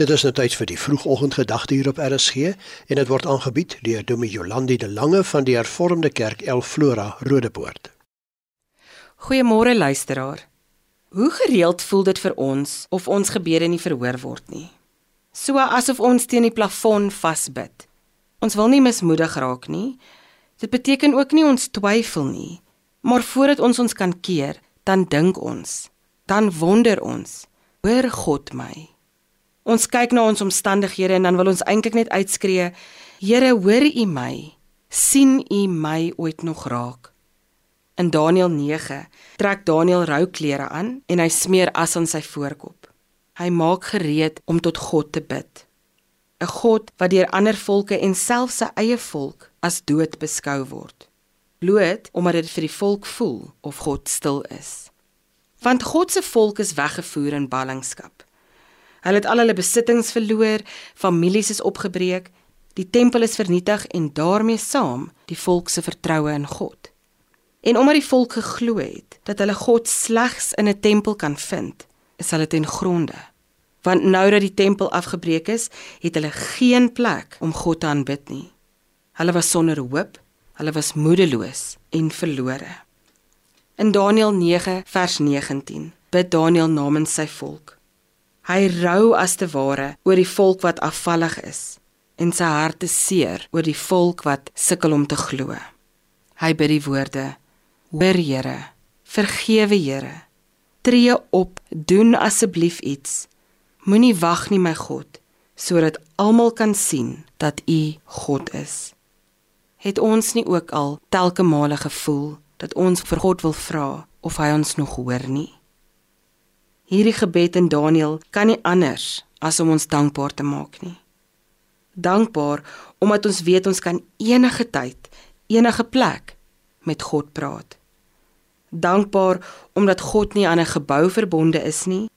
Dit is nou tyd vir die vroegoggendgedagte hier op RSG en dit word aangebied deur Dominee Jolandi de Lange van die Hervormde Kerk El Flora Rodepoort. Goeiemôre luisteraar. Hoe gereeld voel dit vir ons of ons gebede nie verhoor word nie? So asof ons teen die plafon vasbid. Ons wil nie mismoedig raak nie. Dit beteken ook nie ons twyfel nie. Maar voordat ons ons kan keer, dan dink ons, dan wonder ons, hoor God my? Ons kyk na ons omstandighede en dan wil ons eintlik net uitskree: Here, hoor U my? sien U my ooit nog raak? In Daniël 9 trek Daniël rou klere aan en hy smeer as aan sy voorkop. Hy maak gereed om tot God te bid. 'n God wat deur ander volke en selfs sy eie volk as dood beskou word. Bloot omdat dit vir die volk voel of God stil is. Want God se volk is weggevoer in ballingskap. Hulle het al hulle besittings verloor, families is opgebreek, die tempel is vernietig en daarmee saam die volk se vertroue in God. En omdat die volk geglo het dat hulle God slegs in 'n tempel kan vind, is hulle ten gronde. Want nou dat die tempel afgebreek is, het hulle geen plek om God te aanbid nie. Hulle was sonder hoop, hulle was moedeloos en verlore. In Daniël 9 vers 19 bid Daniël namens sy volk. Hy rou as te ware oor die volk wat afvallig is en sy hart is seer oor die volk wat sukkel om te glo. Hy bid die woorde: Hoor Here, vergewe Here. Tree op, doen asseblief iets. Moenie wag nie my God, sodat almal kan sien dat U God is. Het ons nie ook al telke male gevoel dat ons vir God wil vra of hy ons nog hoor nie? Hierdie gebed in Daniël kan nie anders as om ons dankbaar te maak nie. Dankbaar omdat ons weet ons kan enige tyd, enige plek met God praat. Dankbaar omdat God nie aan 'n gebou verbonde is nie.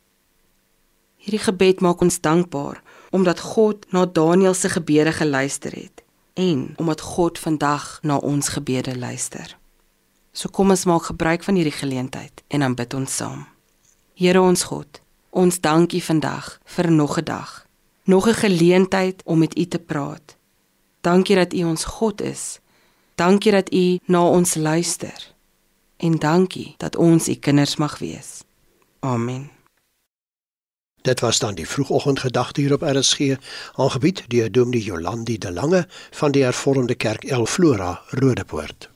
Hierdie gebed maak ons dankbaar omdat God na Daniël se gebede geluister het en omdat God vandag na ons gebede luister. So kom ons maak gebruik van hierdie geleentheid en dan bid ons saam. Here ons God, ons dankie vandag vir nog 'n dag. Nog 'n geleentheid om met U te praat. Dankie dat U ons God is. Dankie dat U na ons luister. En dankie dat ons U kinders mag wees. Amen. Dit was dan die vroegoggendgedagte hier op RSG, aangebied deur Dominee Jolandi de Lange van die Hervormde Kerk El Flora, Rodepoort.